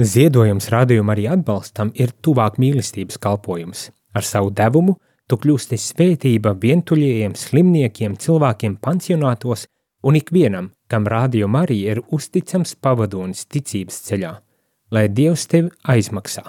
Ziedojums rādījuma arī atbalstam ir tuvāk mīlestības kalpojums. Ar savu devumu tu kļūsti svētība vientuļajiem, slimniekiem, cilvēkiem pansionātos un ikvienam, kam rādījuma arī ir uzticams pavadonis ticības ceļā, lai Dievs tevi aizmaksā.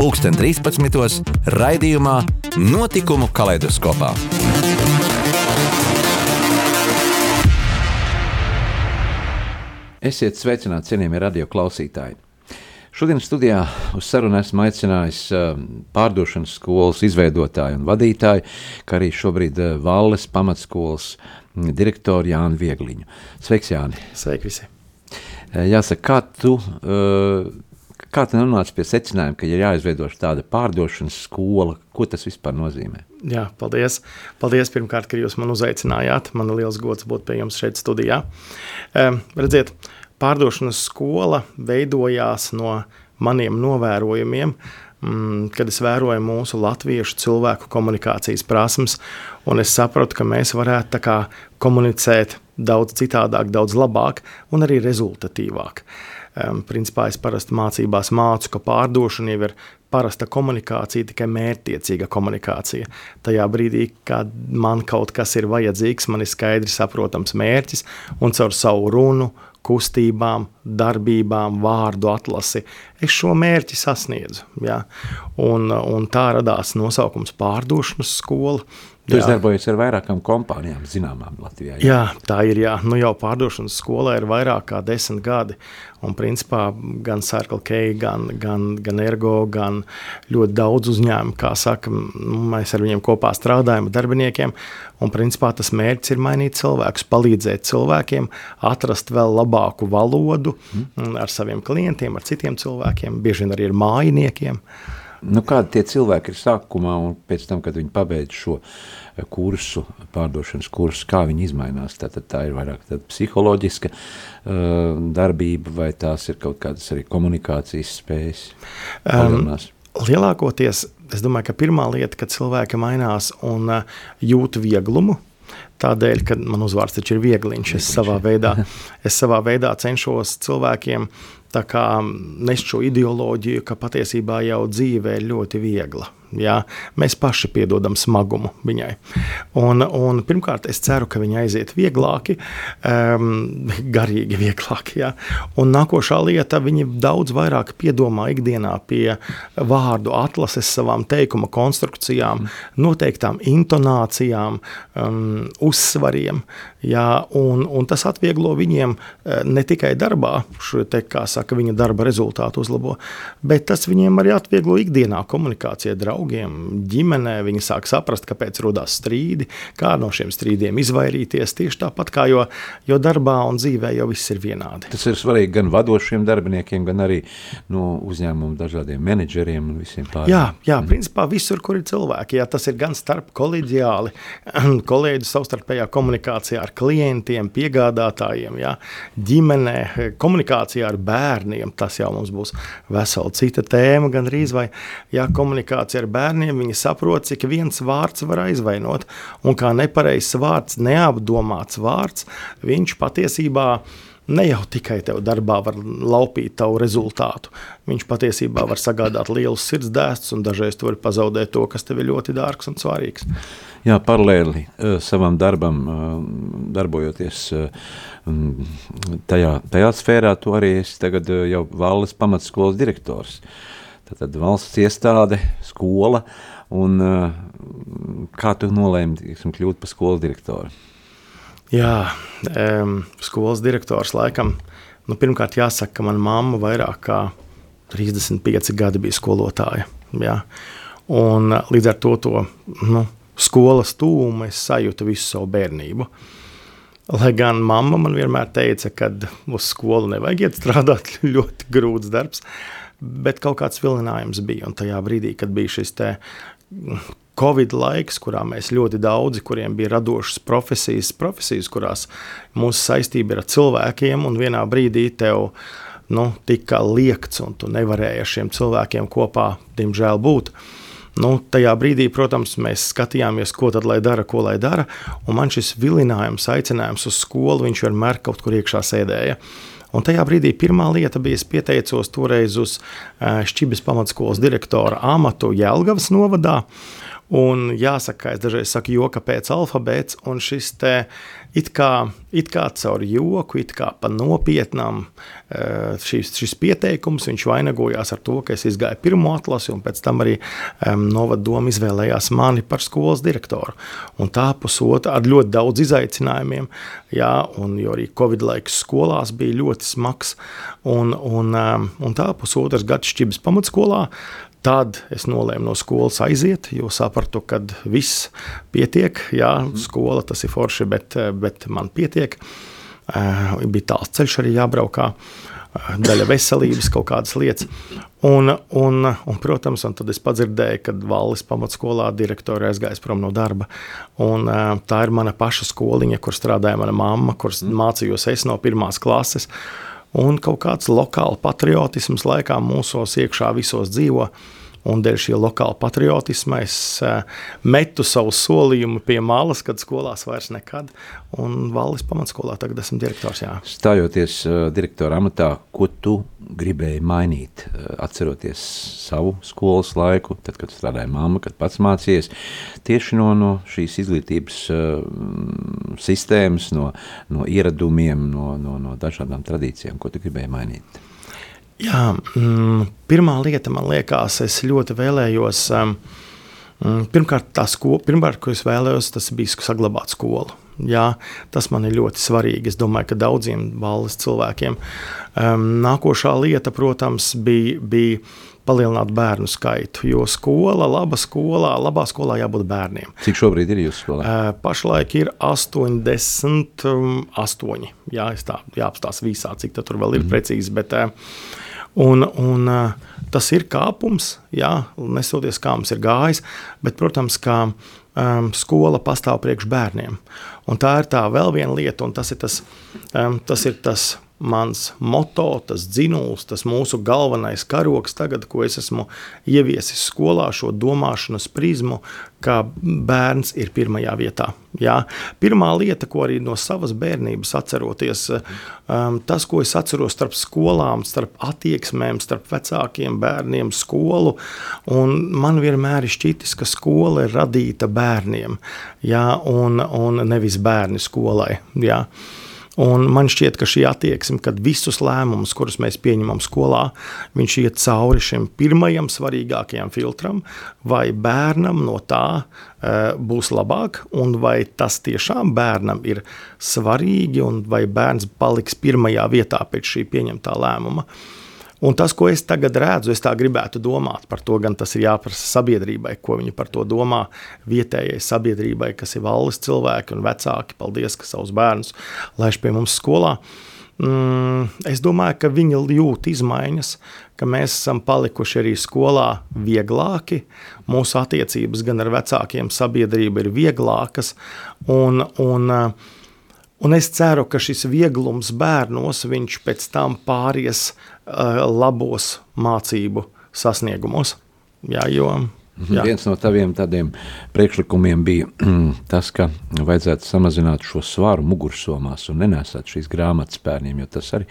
pulksten 13. raidījumā Notikumu kaleidoskopā. Esiet sveicināti, cienījamie radio klausītāji. Šodien studijā uz sarunu esmu aicinājis um, pārdošanas skolas izveidotāju un vadītāju, kā arī šobrīd uh, Valles pamatskolas mm, direktoru Jānu Viegliņu. Sveiks, Jāni! Sveiki visi! Jāsaka, kā tu, uh, kā tu nonāci pie secinājuma, ka ir jāizveido tāda pārdošanas skola? Ko tas vispār nozīmē? Jā, paldies. Paldies pirmkārt, ka jūs man uzaicinājāt. Man ir liels gods būt pie jums šeit studijā. Um, redziet, pārdošanas skola veidojās no maniem novērojumiem, mm, kad es vēroju mūsu latviešu cilvēku komunikācijas prasmes, un es sapratu, ka mēs varētu komunicēt daudz citādāk, daudz labāk un arī rezultatīvāk. Principā es parasti mācībās mācu, ka pārdošana jau ir parasta komunikācija, tikai mērķtiecīga komunikācija. Tajā brīdī, kad man kaut kas ir vajadzīgs, man ir skaidri saprotams mērķis, un caur savu runu, kustībām, darbībām, vārdu atlasi, es šo mērķi sasniedzu. Ja? Un, un tā radās nosaukums pārdošanas skola. Tu darbojies ar vairākām kompānijām, zināmām Latvijā. Jā, jā tā ir. Jā. Nu, jau pārdošanas skolā ir vairāk kā desmit gadi. Un, principā, gan Circle K, gan, gan, gan Ergo, gan ļoti daudz uzņēmumu, kā saka, nu, mēs ar viņiem kopā strādājam, darbiniekiem. Un, principā, tas mērķis ir mainīt cilvēkus, palīdzēt cilvēkiem atrast vēl labāku valodu mm. ar saviem klientiem, ar citiem cilvēkiem, bieži vien arī ar mājiniekiem. Nu, kādi tie cilvēki ir sākumā un pēc tam, kad viņi pabeidz šo eh, kursu, pārdošanas kursu, kā viņi izmainās? Tātad tā ir vairāk psiholoģiska uh, darbība vai tās ir kaut kādas arī komunikācijas spējas? Um, lielākoties, es domāju, ka pirmā lieta, kad cilvēki mainās un uh, jūt vieglumu, Tādēļ, ka man uzvārds taču ir viegliņš, es savā veidā, es savā veidā cenšos cilvēkiem nest šo ideoloģiju, ka patiesībā jau dzīve ir ļoti viegla. Ja? Mēs paši piedodam smagumu viņai. Un, un pirmkārt, es ceru, ka viņa aiziet vieglāki, um, garīgi vieglāki. Ja? Un nākošā lieta, viņi daudz vairāk piedomā ikdienā pie vārdu atlases, savām teikuma konstrukcijām, noteiktām intonācijām, um, uzsvariem. Ja? Un, un tas atvieglo viņiem eh, ne tikai darbā, te, kā saka, viņa darba rezultātu uzlabo, bet tas viņiem arī atvieglo ikdienā komunikācijā draudzību draugiem, ģimenē. Viņi sāk saprast, kāpēc radās strīdi, kā no šiem strīdiem izvairīties. Tieši tāpat kā jo, jo darbā un dzīvē jau viss ir vienādi. Tas ir svarīgi gan vadošiem darbiniekiem, gan arī no uzņēmumu dažādiem menedžeriem un visiem pārējiem. Jā, jā mm. principā visur, kur ir cilvēki. Jā, tas ir gan starp kolēģiāli, kolēģu savstarpējā komunikācijā ar klientiem, piegādātājiem, jā, ģimenē, komunikācijā ar bērniem. Tas jau mums būs vesela cita tēma, gan arī vai jā, komunikācija ar bērniem, viņi saprot, cik viens vārds var aizvainot. Un kā nepareizs vārds, neapdomāts vārds, viņš patiesībā ne jau tikai tev darbā var laupīt tavu rezultātu. Viņš patiesībā var sagādāt lielus sirdsdēstus, un dažreiz tu vari pazaudēt to, kas tev ir ļoti dārgs un svarīgs. Jā, paralēli uh, savam darbam, uh, darbojoties uh, tajā, tajā sfērā, tu arī esi tagad jau Valles pamatskolas direktors. Uh, Tad valsts iestāde, skola. Un, uh, kā tu nolēmi kļūt par skolas direktoru? Jā, um, skolas direktors laikam. Nu, pirmkārt, jāsaka, ka manā mamma vairāk kā 35 gadi bija skolotāja. Jā. Un, līdz ar to, to nu, skolas tūmu es sajūtu visu savu bērnību. Lai gan mamma man vienmēr teica, ka uz skolu nevajag iet strādāt, ļoti grūts darbs. Bet kaut kāds vilinājums bija. Un tajā brīdī, kad bija šis te Covid laiks, kurā mēs ļoti daudzi, kuriem bija radošas profesijas, profesijas kurās mūsu saistība ir ar cilvēkiem, un vienā brīdī tev nu, tika liekts, un tu nevarēji ar šiem cilvēkiem kopā, diemžēl, būt. Nu, tajā brīdī, protams, mēs skatījāmies, ko tad lai dara, ko lai dara. Man šis vilinājums, aicinājums uz skolu, viņš vienmēr kaut kur iekšā sēdēja. Un tajā brīdī pirmā lieta bija, es pieteicos toreiz uz Šķibas pamatskolas direktora amatu Jēlgavas novadā. Un jāsaka, es dažreiz saku, joka pēc alfabēta, un šis te it kā, it kā caur joku, it kā pa nopietnām, eh, šis, šis pieteikums, viņš vainagojās ar to, ka es izgāju pirmo atlasi, un pēc tam arī um, novadoma izvēlējās mani par skolas direktoru. Un tā pusotra ar ļoti daudz izaicinājumiem, jā, un jo arī Covid laiks skolās bija ļoti smags, un, un, um, un tā pusotras gads šķibas pamatskolā, Tad es nolēmu no skolas aiziet, jo sapratu, ka viss pietiek. Jā, mm. skola tas ir forši, bet, bet man pietiek. Uh, bija tāls ceļš arī jābraukā, uh, daļa veselības, kaut kādas lietas. Un, un, un, protams, un tad es padzirdēju, kad Vallis pamatskolā direktori aizgājis prom no darba. Un, uh, tā ir mana paša skoliņa, kur strādāja mana mamma, kur mm. mācījos es no pirmās klases. Uh, un kaut kāds lokāls patriotisms laikā mūsos iekšā visos dzīvo. Un dēļ šī lokāla patriotisma es uh, metu savu solījumu pie malas, kad skolās vairs nekad. Un Vallis pamatskolā tagad esmu direktors. Jā. Stājoties uh, direktora amatā, ko tu gribēji mainīt? Uh, atceroties savu skolas laiku, tad, kad strādāja mamma, kad pats mācījies, tieši no, no šīs izglītības sistēmas, no, no ieradumiem, no, no, no dažādām tradīcijām, ko tu gribēji mainīt? Jā, mm, pirmā lieta, man liekas, es ļoti vēlējos. Mm, pirmkārt, tā skola, pirmkārt, ko es vēlējos, tas bija saglabāt skolu. Jā, tas man ir ļoti svarīgi. Es domāju, ka daudziem valsts cilvēkiem. Um, nākošā lieta, protams, bija, bija palielināt bērnu skaitu. Jo skola, laba skolā, labā skolā jābūt bērniem. Cik šobrīd ir jūsu skolā? Pašlaik ir 88. Um, jā, es tā jāapstāsta visā, cik tur vēl ir mm -hmm. precīzi. Bet, Un, un, tas ir kāpums, jā, nesoties kā mums ir gājis, bet, protams, kā um, skola pastāv priekš bērniem. Un tā ir tā vēl viena lieta, un tas ir tas, um, tas, ir tas mans moto, tas dzinums, tas mūsu galvenais karoks, tagad, ko es esmu ieviesis skolā, šo domāšanas prizmu, kā bērns ir pirmajā vietā. Jā. Pirmā lieta, ko arī no savas bērnības atceroties, um, tas, ko es atceros starp skolām, starp attieksmēm, starp vecākiem bērniem, skolu. Man vienmēr ir šķitis, ka skola ir radīta bērniem, jā, un, un nevis bērni skolai. Jā. Un man šķiet, ka šī attieksme, kad visus lēmumus, kurus mēs pieņemam skolā, viņš iet cauri šim pirmajam svarīgākajam filtram, vai bērnam no tā uh, būs labāk, un vai tas tiešām bērnam ir svarīgi, un vai bērns paliks pirmajā vietā pēc šī pieņemtā lēmuma. Un tas, ko es tagad redzu, es tā gribētu domāt par to, gan tas ir jāprasa sabiedrībai, ko viņi par to domā, vietējai sabiedrībai, kas ir valsts cilvēki un vecāki. Paldies, ka savus bērnus laiž pie mums skolā. Mm, es domāju, ka viņi jūt izmaiņas, ka mēs esam palikuši arī skolā vieglāki. Mūsu attiecības gan ar vecākiem, sabiedrība ir vieglākas. Un, un, un es ceru, ka šis vieglums bērnos pēc tam pāries labos mācību sasniegumos. Jā, jo, mhm. jā. Viens no taviem tādiem priekšlikumiem bija tas, ka vajadzētu samazināt šo svaru mugursomās un nenesāt šīs grāmatas bērniem, jo tas arī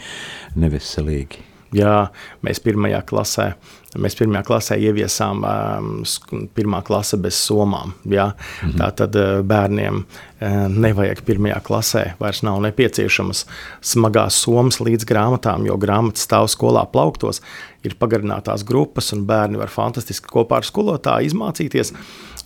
neveselīgi. Jā, mēs pirmajā klasē Mēs pirmajā klasē ieviesām um, pirmā klase bez somām. Ja? Mhm. Tā tad uh, bērniem uh, nevajag pirmajā klasē, vairs nav nepieciešamas smagās somas līdz grāmatām, jo grāmatas stāv skolā plauktos, ir pagarinātās grupas, un bērni var fantastiski kopā ar skolotāju izmācīties.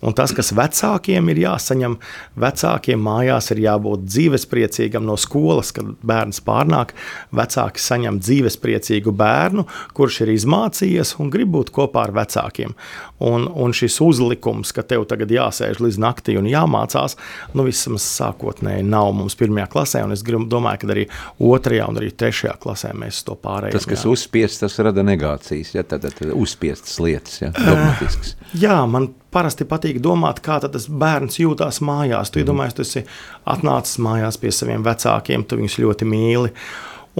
Un tas, kas vecākiem ir jāsaņem, vecākiem mājās ir jābūt dzīvespriecīgam no skolas, kad bērns pārnāk. Vecāki saņem dzīvespriecīgu bērnu, kurš ir izmācījies un grib būt kopā ar vecākiem. Un, un šis uzlikums, ka tev tagad jāsēž līdz naktī un jāmācās, nu vismaz sākotnēji nav mums pirmajā klasē, un es gribu, domāju, ka arī otrajā un arī trešajā klasē mēs to pārējām. Tas, kas uzspiests, tas rada negācijas, ja, tad, tad uzspiestas lietas, ja, dogmatiskas. Jā, man parasti patīk domāt, kā tas bērns jūtas mājās. Tu mm. iedomājies, tu esi atnācis mājās pie saviem vecākiem, tu viņus ļoti mīli.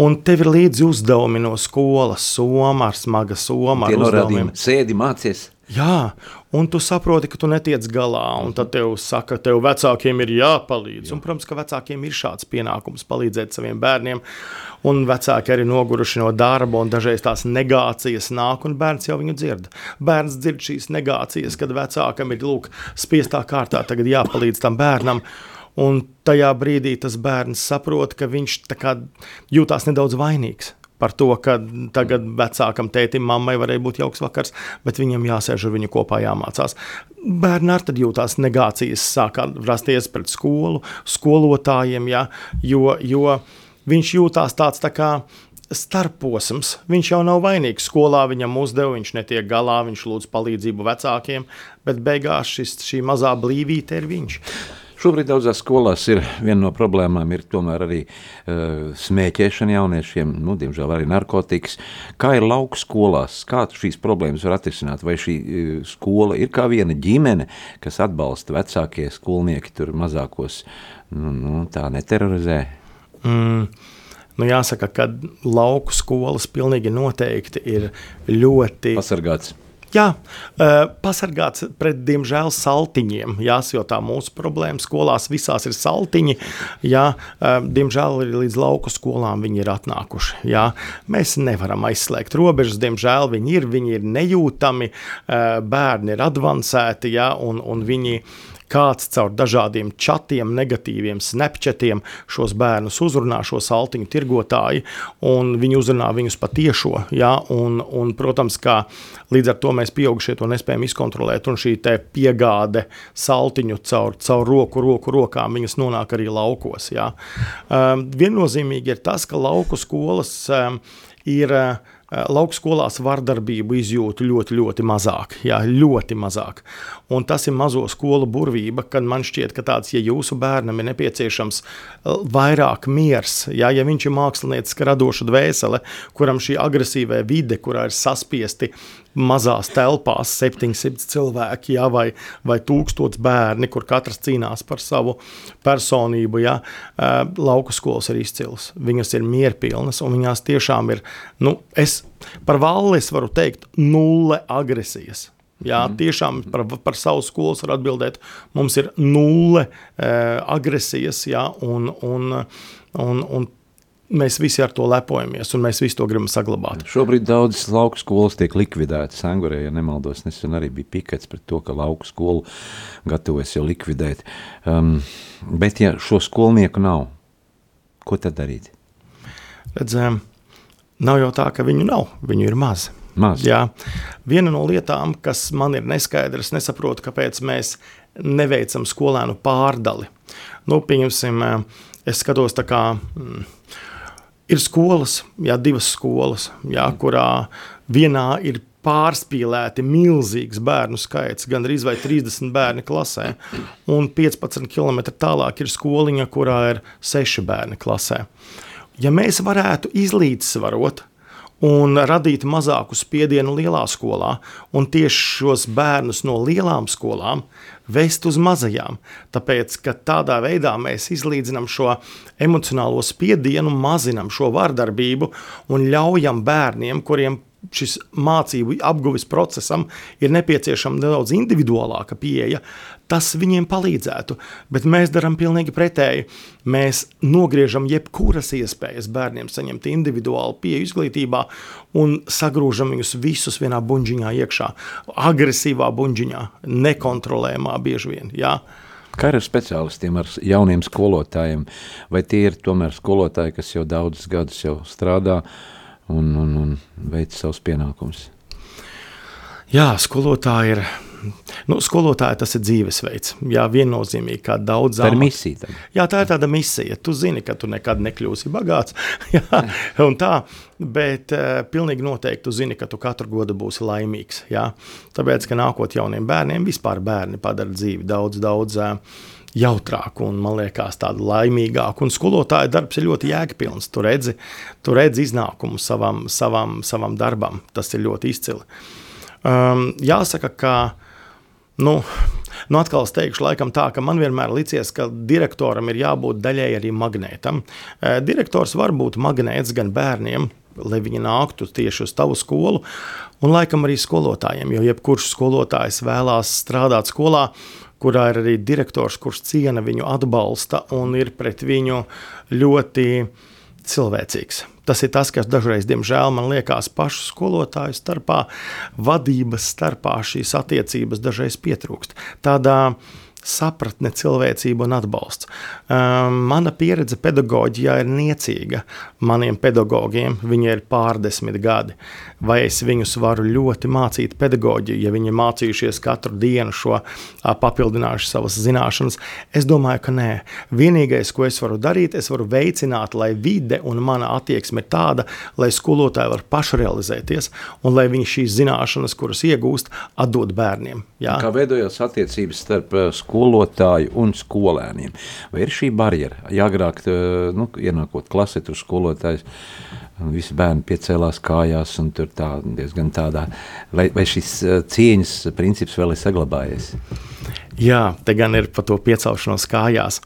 Un tev ir līdzi uzdevumi no skolas, soma ar smaga soma. Tie norādījumi, sēdi mācies. Jā, un tu saproti, ka tu netiec galā, un tad tev saka, tev vecākiem ir jāpalīdz. Jā. Un, protams, ka vecākiem ir šāds pienākums palīdzēt saviem bērniem, un vecāki arī noguruši no darba, un dažreiz tās negācijas nāk, un bērns jau viņu dzird. Bērns dzird šīs negācijas, kad vecākam ir lūk, spiestā kārtā jāpalīdz tam bērnam. Un tajā brīdī tas bērns saprot, ka viņš jūtas nedaudz vainīgs par to, ka tagad vecākam tētim, mammai varēja būt jauks vakars, bet viņam jāsēž ar viņu kopā, jāmācās. Bērni ar tad jūtās negācijas, sākā rasties pret skolu, skolotājiem, ja, jo, jo viņš jūtās tāds tā kā starposms. Viņš jau nav vainīgs. Skolā viņam uzdeva, viņš netiek galā, viņš lūdz palīdzību vecākiem, bet beigās šis, šī mazā blīvīte ir viņš. Šobrīd daudzās skolās ir viena no problēmām, ir tomēr arī uh, smēķēšana jauniešiem, nu, diemžēl arī narkotikas. Kā ir lauku skolās, kā šīs problēmas var atrisināt? Vai šī uh, skola ir kā viena ģimene, kas atbalsta vecākie skolnieki tur mazākos, nu, nu tā neterorizē? Mm. Nu, jāsaka, ka lauku skolas pilnīgi noteikti ir ļoti pasargāts. Jā, pasargāts pret, diemžēl, saltiņiem. Jā, jo tā mūsu problēma skolās visās ir saltiņi. Jā, diemžēl arī līdz lauku skolām viņi ir atnākuši. Jā. Mēs nevaram aizslēgt robežas, diemžēl viņi ir, viņi ir nejūtami, bērni ir advancēti, jā, un, un viņi ir kāds caur dažādiem čatiem, negatīviem snapchatiem šos bērnus uzrunā, šo saltiņu tirgotāji, un viņi uzrunā viņus patiešo. Ja? Un, un, protams, ka līdz ar to mēs pieaugušie to nespējam izkontrolēt, un šī piegāde saltiņu caur, caur roku, roku rokām, viņas nonāk arī laukos. Ja? Um, viennozīmīgi ir tas, ka lauku skolas um, ir uh, Eh, lauku skolās vardarbību izjūtu ļoti, ļoti mazāk. Jā, ļoti mazāk. Un tas ir mazo skolu burvība, kad man šķiet, ka tāds, ja jūsu bērnam ir nepieciešams eh, vairāk miers, jā, ja viņš ir mākslinieks, radoša dvēsele, kuram šī agresīvā vide, kurā ir saspiesti mazās telpās 700 cilvēki, ja, vai, vai 1000 bērni, kur katrs cīnās par savu personību. Ja. Lauku skolas ir izcils, viņas ir mierpilnas un viņās tiešām ir, nu, es par valles varu teikt, nulle agresijas. Jā, mhm. tiešām par, par savu skolu var atbildēt. Mums ir nulle e, agresijas, jā, un, un, un, un mēs visi ar to lepojamies, un mēs visi to gribam saglabāt. Šobrīd daudzas lauku skolas tiek likvidētas. Angurē, ja nemaldos, nesen arī bija pikets pret to, ka lauku skolu gatavojas jau likvidēt. Um, bet, ja šo skolnieku nav, ko tad darīt? Redzēm, nav jau tā, ka viņu nav, viņu ir maz. Maz. Jā. Viena no lietām, kas man ir neskaidrs, nesaprotu, kāpēc mēs neveicam skolēnu pārdali. Nu, pieņemsim, es skatos tā kā. Mm, ir skolas, jā, divas skolas, jā, kurā vienā ir pārspīlēti milzīgs bērnu skaits, gandrīz vai 30 bērni klasē, un 15 km tālāk ir skoliņa, kurā ir 6 bērni klasē. Ja mēs varētu izlīdzsvarot un radīt mazāku spiedienu lielā skolā, un tieši šos bērnus no lielām skolām vest uz mazajām. Tāpēc, ka tādā veidā mēs izlīdzinām šo emocionālo spiedienu, mazinām šo vardarbību un ļaujam bērniem, kuriem šis mācību apguves procesam ir nepieciešama nedaudz individuālāka pieeja, tas viņiem palīdzētu. Bet mēs darām pilnīgi pretēji. Mēs nogriežam jebkuras iespējas bērniem saņemt individuālu pieeju izglītībā un sagrūžam viņus visus vienā buļģiņā iekšā, agresīvā buļģiņā, nekontrolējumā bieži vien. Jā. Kā ar speciālistiem, ar jauniem skolotājiem? Vai tie ir tomēr skolotāji, kas jau daudzus gadus jau strādā un, un, un veic savus pienākumus? Jā, skolotāji ir Nu, skolotāja tas ir dzīvesveids. Jā, viennozīmīgi, kā daudz Tā ir misija. Tad. Jā, tā ir tāda misija. Tu zini, ka tu nekad nekļūsi bagāts. jā, un tā, bet uh, pilnīgi noteikti tu zini, ka tu katru godu būsi laimīgs. Jā? Tāpēc, ka nākot jauniem bērniem, vispār bērni padara dzīvi daudz, daudz. Uh, jautrāku un, man liekas, tādu laimīgāku. Un skolotāja darbs ir ļoti jēgpilns. Tu redzi, tu redzi iznākumu savam, savam, savam darbam. Tas ir ļoti izcili. Um, jāsaka, ka. Nu, nu atkal es teikšu, laikam tā, ka man vienmēr licies, ka direktoram ir jābūt daļēji arī magnētam. Uh, direktors var būt magnēts gan bērniem, lai viņi nāktu tieši uz tavu skolu, un laikam arī skolotājiem. Jo jebkurš skolotājs vēlās strādāt skolā, kurā ir arī direktors, kurš ciena viņu atbalsta un ir pret viņu ļoti cilvēcīgs. Tas ir tas, kas dažreiz, diemžēl, man liekas, pašu skolotāju starpā, vadības starpā šīs attiecības dažreiz pietrūkst. Tādā sapratne, cilvēcība un atbalsts. Um, mana pieredze pedagoģijā ir niecīga. Maniem pedagogiem viņi ir pārdesmit gadi. Vai es viņus varu ļoti mācīt pedagoģiju, ja viņi ir mācījušies katru dienu šo papildinājuši savas zināšanas? Es domāju, ka nē. Vienīgais, ko es varu darīt, es varu veicināt, lai vide un mana attieksme ir tāda, lai skolotāji var pašrealizēties un lai viņi šīs zināšanas, kuras iegūst, atdod bērniem. Jā? Kā veidojās attiecības starp skolotāju? un skolēniem. Vai ir šī barjera? Ja agrāk, nu, ienākot klasē, tur skolotājs, visi bērni piecēlās kājās un tur tā diezgan tādā, vai, vai šis cieņas princips vēl ir saglabājies? Jā, te gan ir par to piecelšanos kājās.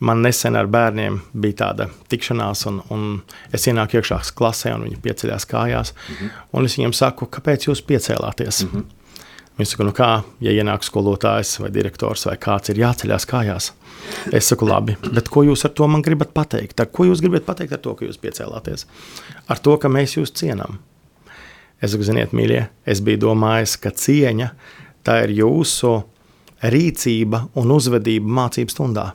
Man nesen ar bērniem bija tāda tikšanās, un, un es ienāku iekšā klasē, un viņi pieceļās kājās. Mm -hmm. Es viņiem saku, kāpēc jūs piecēlāties? Mm -hmm. Viņš saka, nu kā, ja ienāk skolotājs vai direktors vai kāds ir jāceļās kājās. Es saku, labi, bet ko jūs ar to man gribat pateikt? Ar ko jūs gribat pateikt ar to, ka jūs piecēlāties? Ar to, ka mēs jūs cienām. Es saku, ziniet, mīļie, es biju domājis, ka cieņa tā ir jūsu rīcība un uzvedība mācību stundā.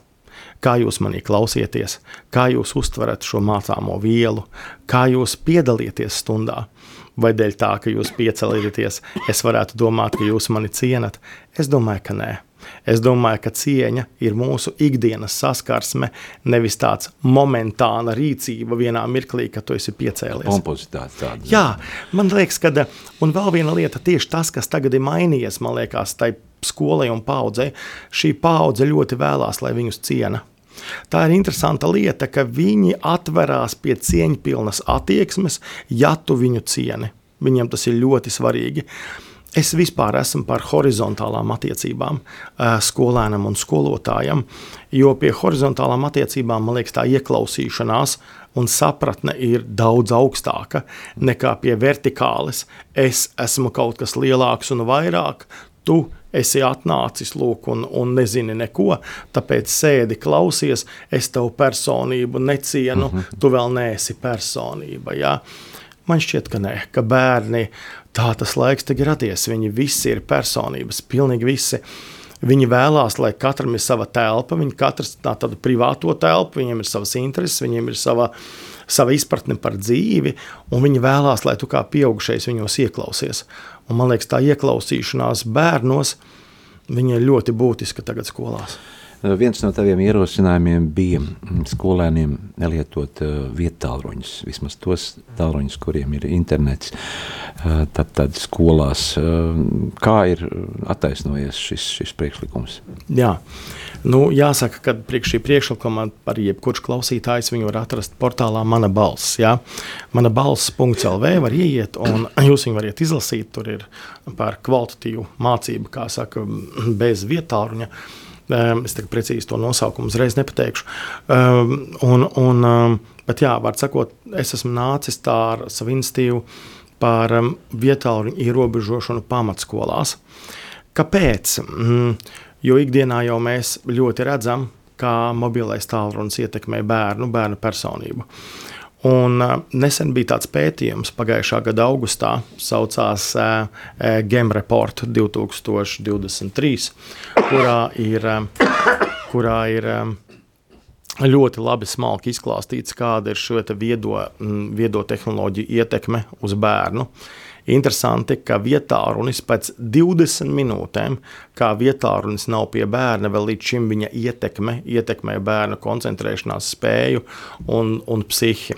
Kā jūs manī klausieties, kā jūs uztverat šo mācāmo vielu, kā jūs piedalieties stundā vai dēļ tā, ka jūs piecelieties, es varētu domāt, ka jūs mani cienat. Es domāju, ka nē. Es domāju, ka cieņa ir mūsu ikdienas saskarsme, nevis tāds momentāna rīcība vienā mirklī, kad tu esi piecēlies. Kompozitāte tāda. Jā, man liekas, ka, un vēl viena lieta, tieši tas, kas tagad ir mainījies, man liekas, tai skolai un paudzei, šī paudze ļoti vēlās, lai viņus ciena. Tā ir interesanta lieta, ka viņi atverās pie cieņpilnas attieksmes, ja tu viņu cieni. Viņiem tas ir ļoti svarīgi. Es vispār esmu par horizontālām attiecībām, skolēnam un skolotājam, jo pie horizontālām attiecībām, man liekas, tā ieklausīšanās un sapratne ir daudz augstāka nekā pie vertikāles. Es esmu kaut kas lielāks un vairāk, tu esi atnācis lūk, un, un nezini neko, tāpēc sēdi, klausies, es tev personību necienu, mm -hmm. tu vēl neesi personība. Jā. Man šķiet, ka nē, ka bērni tā tas laiks tagad radies. Viņi visi ir personības, pilnīgi visi. Viņi vēlās, lai katram ir sava telpa, viņi katrs tā tādu privāto telpu, viņiem ir savas intereses, viņiem ir sava, sava izpratne par dzīvi, un viņi vēlās, lai tu kā pieaugušais viņos ieklausies. Un, man liekas, tā ieklausīšanās bērnos ir ļoti būtiska tagad skolās. Viens no taviem ierosinājumiem bija skolēniem nelietot vietu tālruņus, vismaz tos tālruņus, kuriem ir internets. Uh, tad, tad skolās, uh, kā ir attaisnojies šis, šis priekšlikums? Jā, nu, jāsaka, ka priekš šī priekšlikuma arī jebkurš klausītājs viņu var atrast portālā Mana balss. Jā. Mana balss.lv var ieiet un jūs viņu varat izlasīt. Tur ir par kvalitatīvu mācību, kā saka, bez vietāruņa. Es tagad precīzi to nosaukumu uzreiz nepateikšu. Un, un, bet, jā, var sakot, es esmu nācis tā ar savu institīvu par vietālu ierobežošanu pamatskolās. Kāpēc? Mm, jo ikdienā jau mēs ļoti redzam, kā mobilais tālrunis ietekmē bērnu, bērnu personību. Un, uh, nesen bija tāds pētījums, pagājušā gada augustā, saucās uh, uh, Game Report 2023, kurā ir, uh, kurā ir ļoti labi smalki izklāstīts, kāda ir šo viedo, viedo tehnoloģiju ietekme uz bērnu. Interesanti, ka vietā runis pēc 20 minūtēm, kā vietā runis nav pie bērna, vēl līdz šim viņa ietekme, ietekmē bērnu koncentrēšanās spēju un, un psihi.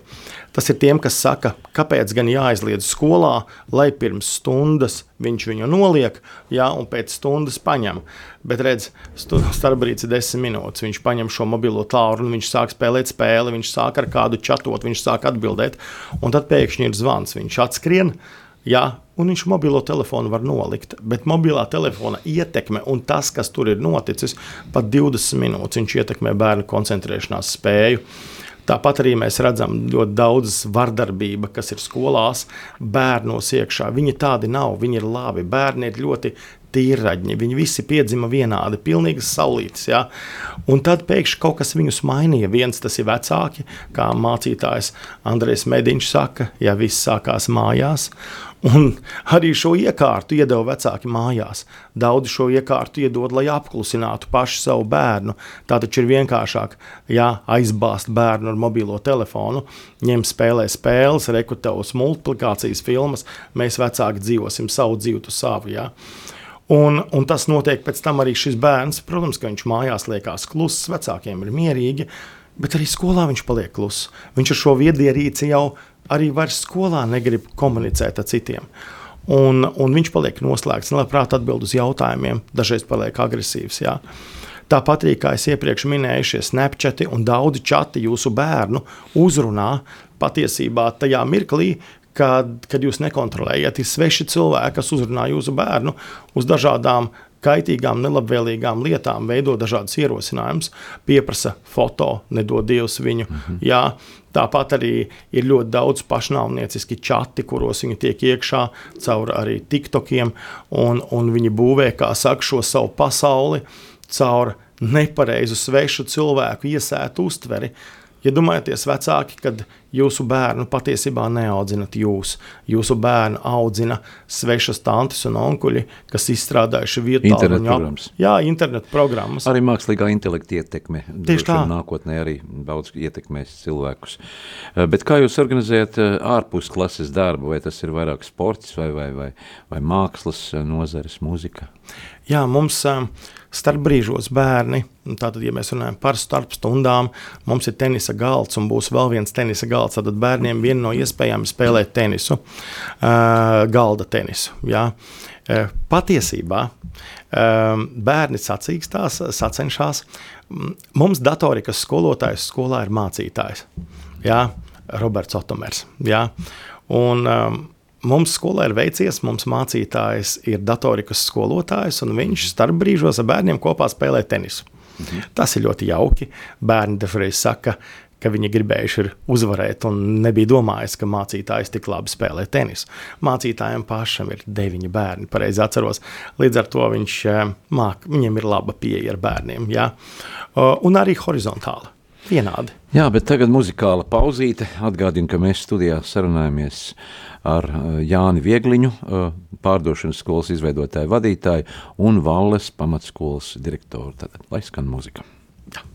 Tas ir tiem, kas saka, kāpēc gan jāaizliedz skolā, lai pirms stundas viņš viņu noliek, jā, un pēc stundas paņem. Bet redz, starpbrīdis ir desmit minūtes. Viņš paņem šo mobilo tālruni, viņš sāk spēlēt spēli, viņš sāk ar kādu čatot, viņš sāk atbildēt, un tad pēkšņi ir zvans. Viņš atskrien, jā, un viņš mobilo telefonu var nolikt. Bet mobilā telefona ietekme un tas, kas tur ir noticis, pat 20 minūtes, viņš ietekmē bērnu koncentrēšanās spēju. Tāpat arī mēs redzam ļoti daudz vardarbība, kas ir skolās, bērnos iekšā. Viņi tādi nav, viņi ir labi. Bērni ir ļoti tīraģi, viņi visi piedzima vienādi, pilnīgi saulītas. Ja? Un tad pēkšņi kaut kas viņus mainīja. Viens tas ir vecāki, kā mācītājs Andrēs Mediņš saka, ja viss sākās mājās. Un arī šo iekārtu iedeva vecāki mājās. Daudzi šo iekārtu iedod, lai apklusinātu pašu savu bērnu. Tā taču ir vienkāršāk, ja aizbāzt bērnu ar mobilo telefonu, ņem spēlē spēles, rekrutēs multiplikācijas filmas, mēs vecāki dzīvosim savu dzīvi, tu savu. Ja? Un, un tas notiek pēc tam arī šis bērns. Protams, ka viņš mājās liekas kluss, vecākiem ir mierīgi, bet arī skolā viņš paliek kluss. Viņš ar šo viedierīci jau arī vairs skolā negrib komunicēt ar citiem. Un, un viņš paliek noslēgts, nelabprāt atbild uz jautājumiem, dažreiz paliek agresīvs. Jā. Tāpat arī, kā es iepriekš minēju, šie snapchati un daudzi čati jūsu bērnu uzrunā patiesībā tajā mirklī, kad, kad jūs nekontrolējat. Ir sveši cilvēki, kas uzrunā jūsu bērnu uz dažādām kaitīgām, nelabvēlīgām lietām, veido dažādas ierosinājumus, pieprasa foto, nedod Dievs viņu. Mm -hmm. Jā, Tāpat arī ir ļoti daudz pašnāvnieciski čati, kuros viņi tiek iekšā caur arī tiktokiem, un, un viņi būvē, kā saka, šo savu pasauli caur nepareizu svešu cilvēku iesētu uztveri. Iedomājieties, ja vecāki, kad jūsu bērnu patiesībā neaudzinat jūs. Jūsu bērnu audzina svešas tantes un onkuļi, kas izstrādājuši internetu programmas. Jā, internetu programmas. Arī mākslīgā intelekta ietekme. Tieši tā. Nākotnē arī daudz ietekmēs cilvēkus. Eh, bet kā jūs organizējat eh, ārpus klases darbu? Vai tas ir vairāk sports vai, vai, vai, vai mākslas eh, nozares, mūzika? Jā, mums starp brīžos bērni, tātad, ja mēs runājam par starp stundām, mums ir tenisa galds un būs vēl viens tenisa galds. Tad bērniem viena no iespējām ir spēlēt tenisu, galda tenisu. Jā. Patiesībā bērni sacīkstās, sacenšas. Mums datorikas skolotājs skolā ir mācītājs. Jā, Roberts Otomers. Jā. Un, um, Mums skolā ir veicies, mums mācītājs ir datorikas skolotājs, un viņš starp brīžos ar bērniem kopā spēlē tenisu. Mhm. Tas ir ļoti jauki. Bērni dažreiz saka, ka viņi gribējuši uzvarēt, un nebija domājis, ka mācītājs tik labi spēlē tenisu. Mācītājiem pašam ir deviņi bērni, pareizi atceros. Līdz ar to viņš eh, māk, viņam ir laba pieeja ar bērniem. Ja? Un arī horizontāli. Vienādi. Jā, bet tagad muzikāla pauzīte. Atgādinu, ka mēs studijā sarunājamies ar eh, Jāni Viegliņu, eh, pārdošanas skolas izveidotāju vadītāju un Valles pamatskolas direktoru. Tad, lai skan muzika. Jā.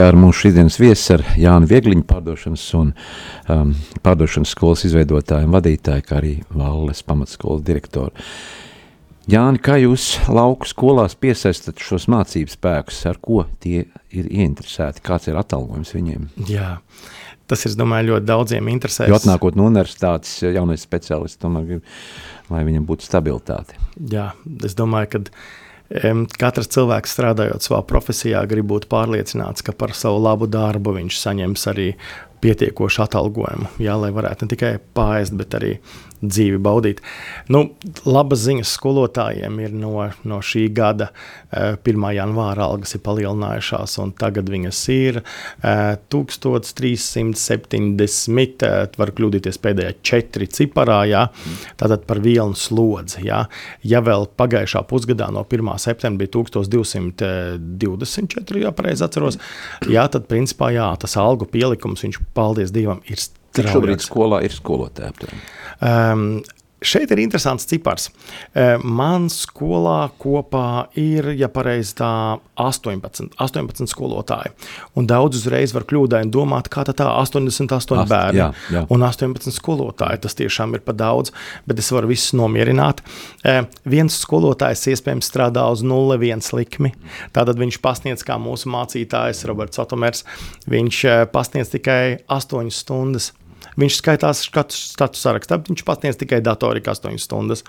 Studijā ar mūsu šīdienas viesu ar Jānu Viegliņu pārdošanas un um, pārdošanas skolas izveidotāju un vadītāju, kā arī Valles pamatskolas direktoru. Jāni, kā jūs lauku skolās piesaistat šos mācību spēkus, ar ko tie ir ieinteresēti, kāds ir atalgojums viņiem? Jā, tas ir, domāju, ļoti daudziem interesēs. Jo atnākot no universitātes jaunais speciālists, tomēr grib, lai viņam būtu stabilitāte. Jā, es domāju, ka Katrs cilvēks strādājot savā profesijā, grib būt pārliecināts, ka par savu labu darbu viņš saņems arī pietiekošu atalgojumu, jā, lai varētu ne tikai pāriest, bet arī dzīvi baudīt. Nu, labas ziņas skolotājiem ir no, no šī gada uh, eh, 1. janvāra algas ir palielinājušās, un tagad viņas ir uh, 1370, uh, var kļūdīties pēdējā četri ciparā, jā, tātad par vielu slodzi. Jā. Ja vēl pagājušā pusgadā no 1. septembra bija 1224, ja pareizi atceros, jā, tad principā jā, tas algu pielikums, viņš, paldies Dievam, ir. Cik šobrīd skolā ir skolotāji aptuveni? Um, Šeit ir interesants cipars. Man skolā kopā ir, ja pareizi tā, 18, 18 skolotāji. Un daudz uzreiz var kļūdaini domāt, kā tā 88 Ast, bērni jā, jā. un 18 skolotāji. Tas tiešām ir pa daudz, bet es varu visus nomierināt. Viens skolotājs iespējams strādā uz 0,1 likmi. Tātad viņš pasniedz, kā mūsu mācītājs Roberts Otomers, viņš pasniedz tikai 8 stundas Viņš skaitās statu sarakstā, viņš pasniedz tikai datorika 8 stundas.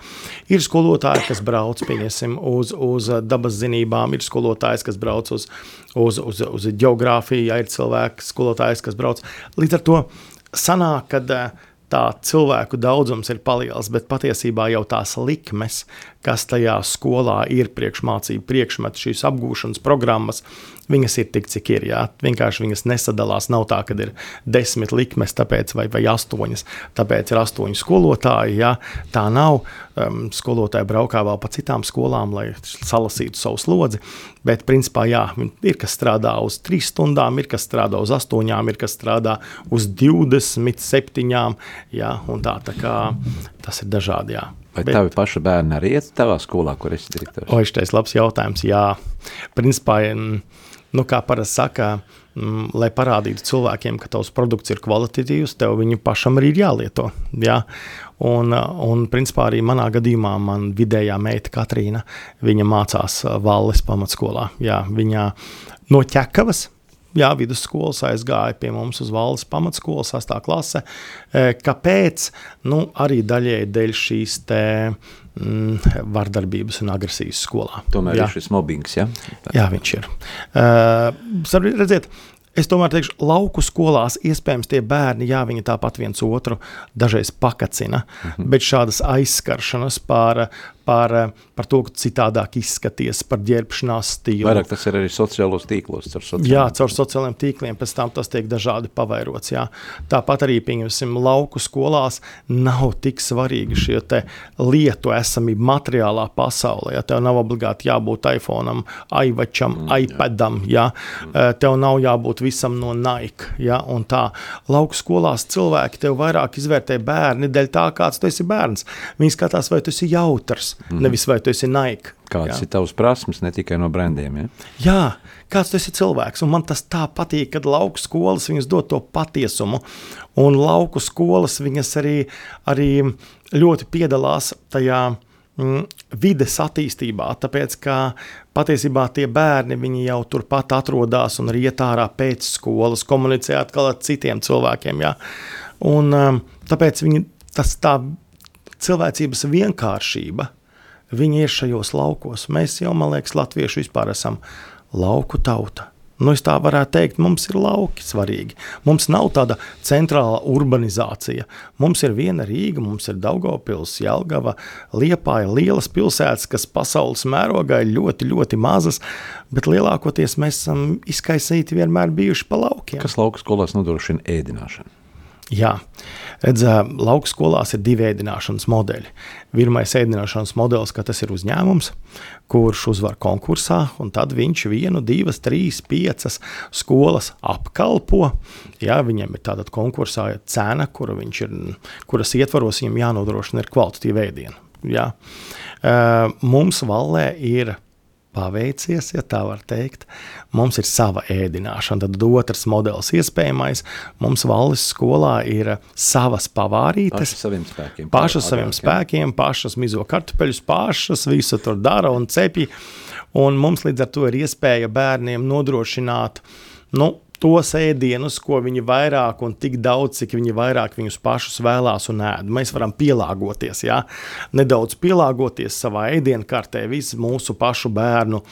Ir skolotāji, kas brauc uz, uz dabas zinībām, ir skolotājs, kas brauc uz, uz, uz, uz geogrāfiju, ja ir cilvēks, skolotājs, kas brauc. Līdz ar to sanāk, ka tā cilvēku daudzums ir paliels, bet patiesībā jau tās likmes, kas tajā skolā ir priekšmācību priekšmetu, šīs apgūšanas programmas, Viņas ir tik, cik ir. Jā. Vienkārši viņas nesadalās. Nav tā, ka ir desmit likmes, tāpēc, vai, vai astoņas, tāpēc ir astoņi skolotāji. Jā. Tā nav. Um, skolotāji braukā vēl pa citām skolām, lai salasītu savu slodzi. Bet, principā, jā, ir kas strādā uz trīs stundām, ir kas strādā uz astoņām, ir kas strādā uz 27. Jā, tā, tā kā, tas ir dažādi. Jā. Vai Bet, tavi paši bērni arī iet savā skolā, kur esi direktors? O, šis ir labs jautājums. Jā, principā. Mm, nu, kā parasti saka, mm, lai parādītu cilvēkiem, ka tavs produkts ir kvalitatīvs, tev viņu pašam arī ir jālieto. Ja? Un, un, principā, arī manā gadījumā man vidējā meita Katrīna, viņa mācās Valles pamatskolā. Jā, viņa no ķekavas. Jā, vidusskolas aizgāja pie mums uz valsts pamatskolas, 8. klase. E, kāpēc? Nu, arī daļēji dēļ šīs te, mm, vardarbības un agresijas skolā. Tomēr jā. ir šis mobbings. Ja? Jā, viņš ir. Uh, redziet, Es tomēr teikšu, lauku skolās iespējams tie bērni, jā, viņi tāpat viens otru dažreiz pakacina, mm -hmm. bet šādas aizskaršanas par, par, par to, ka citādāk izskaties, par ģērbšanās stilu. Vairāk tas ir arī sociālos tīklos. Caur jā, caur sociālajiem tīkliem pēc tam tas tiek dažādi pavairots. Jā. Tāpat arī, pieņemsim, lauku skolās nav tik svarīgi šie lietu esamība materiālā pasaulē. Ja tev nav obligāti jābūt iPhone, iVačam, mm, iPadam, jā. Jā. tev nav jābūt visam no Nike. Ja, tā lauku skolās cilvēki tev vairāk izvērtē bērni dēļ tā, kāds tu esi bērns. Viņi skatās, vai tu esi jautrs, mm. nevis vai tu esi Nike. Kādas ja. ir tavas prasmes, ne tikai no brendiem? Ja? Jā, kāds tas ir cilvēks. Un man tas tā patīk, kad lauku skolas viņas dod to patiesumu. Un lauku skolas viņas arī, arī ļoti piedalās tajā mm, vides attīstībā, tāpēc ka patiesībā tie bērni jau turpat atrodas un iet ārā pēc skolas, komunicē atkal ar citiem cilvēkiem. Ja? Un, um, tāpēc viņi, tas tā cilvēcības vienkāršība, viņi ir šajos laukos. Mēs jau, man liekas, latvieši vispār esam lauku tauta. Nu, es tā varētu teikt, mums ir lauki svarīgi. Mums nav tāda centrāla urbanizācija. Mums ir viena Rīga, mums ir Daugopils, Jelgava, Liepāja, lielas pilsētas, kas pasaules mērogā ir ļoti, ļoti mazas, bet lielākoties mēs esam izkaisīti vienmēr bijuši pa laukiem. Kas lauku skolās nodrošina ēdināšanu? Jā, redz, lauka skolās ir divi ēdināšanas modeļi. Pirmais ēdināšanas modelis, ka tas ir uzņēmums, kurš uzvar konkursā, un tad viņš vienu, divas, trīs, piecas skolas apkalpo. Jā, viņam ir tāda konkursā cena, kura ir, kuras ietvaros viņam jānodrošina ir kvalitatīva ēdiena. Jā. Mums valē ir paveicies, ja tā var teikt. Mums ir sava ēdināšana, tad otrs modelis iespējamais. Mums valsts skolā ir savas pavārītes. Pašas saviem spēkiem. Pašas saviem spēkiem, pašas mizo kartupeļus, pašas visu tur dara un cepja. Un mums līdz ar to ir iespēja bērniem nodrošināt nu, tos ēdienus, ko viņi vairāk un tik daudz, cik viņi vairāk viņus pašus vēlās un ēd. Mēs varam pielāgoties, ja? nedaudz pielāgoties savā ēdienkartē visu mūsu pašu bērnu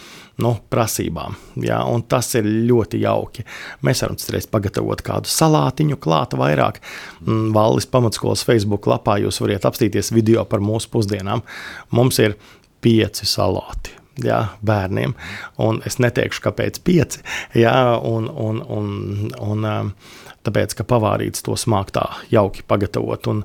nu, prasībām. Ja? Tas ir ļoti jauki. Mēs varam citreiz pagatavot kādu salātiņu, klāt vairāk. Mm, Vallis pamatskolas Facebook lapā jūs varat apstīties video par mūsu pusdienām. Mums ir pieci salāti jā, bērniem. Un es neteikšu, kāpēc pieci. Jā, un, un, un, un, um, tāpēc, ka pavārīts to smāk tā jauki pagatavot. Un,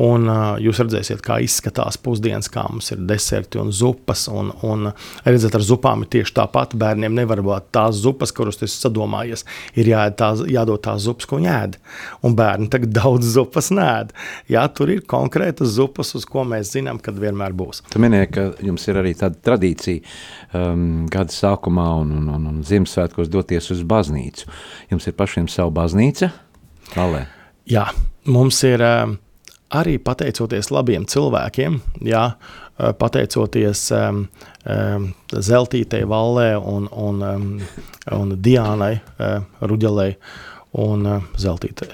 Un uh, jūs redzēsiet, kā izskatās pusdienas, kā mums ir deserti un zupas. Un, un redzat, ar zupām ir tieši tāpat. Bērniem nevar būt tās zupas, kuras tas sadomājies. Ir jāēd tās, jādod tās zupas, ko viņi ēd. Un bērni tagad daudz zupas nēd. Jā, tur ir konkrētas zupas, uz ko mēs zinām, kad vienmēr būs. Tu minēji, ka jums ir arī tāda tradīcija um, gada sākumā un, un, un, un Ziemassvētkos doties uz baznīcu. Jums ir pašiem savu baznīca? Valē. Jā, mums ir. Um, arī pateicoties labiem cilvēkiem, jā, eh, pateicoties um, um, Zeltītei Vallē un, un, um, un Diānai uh, Ruģelei un uh, Zeltītei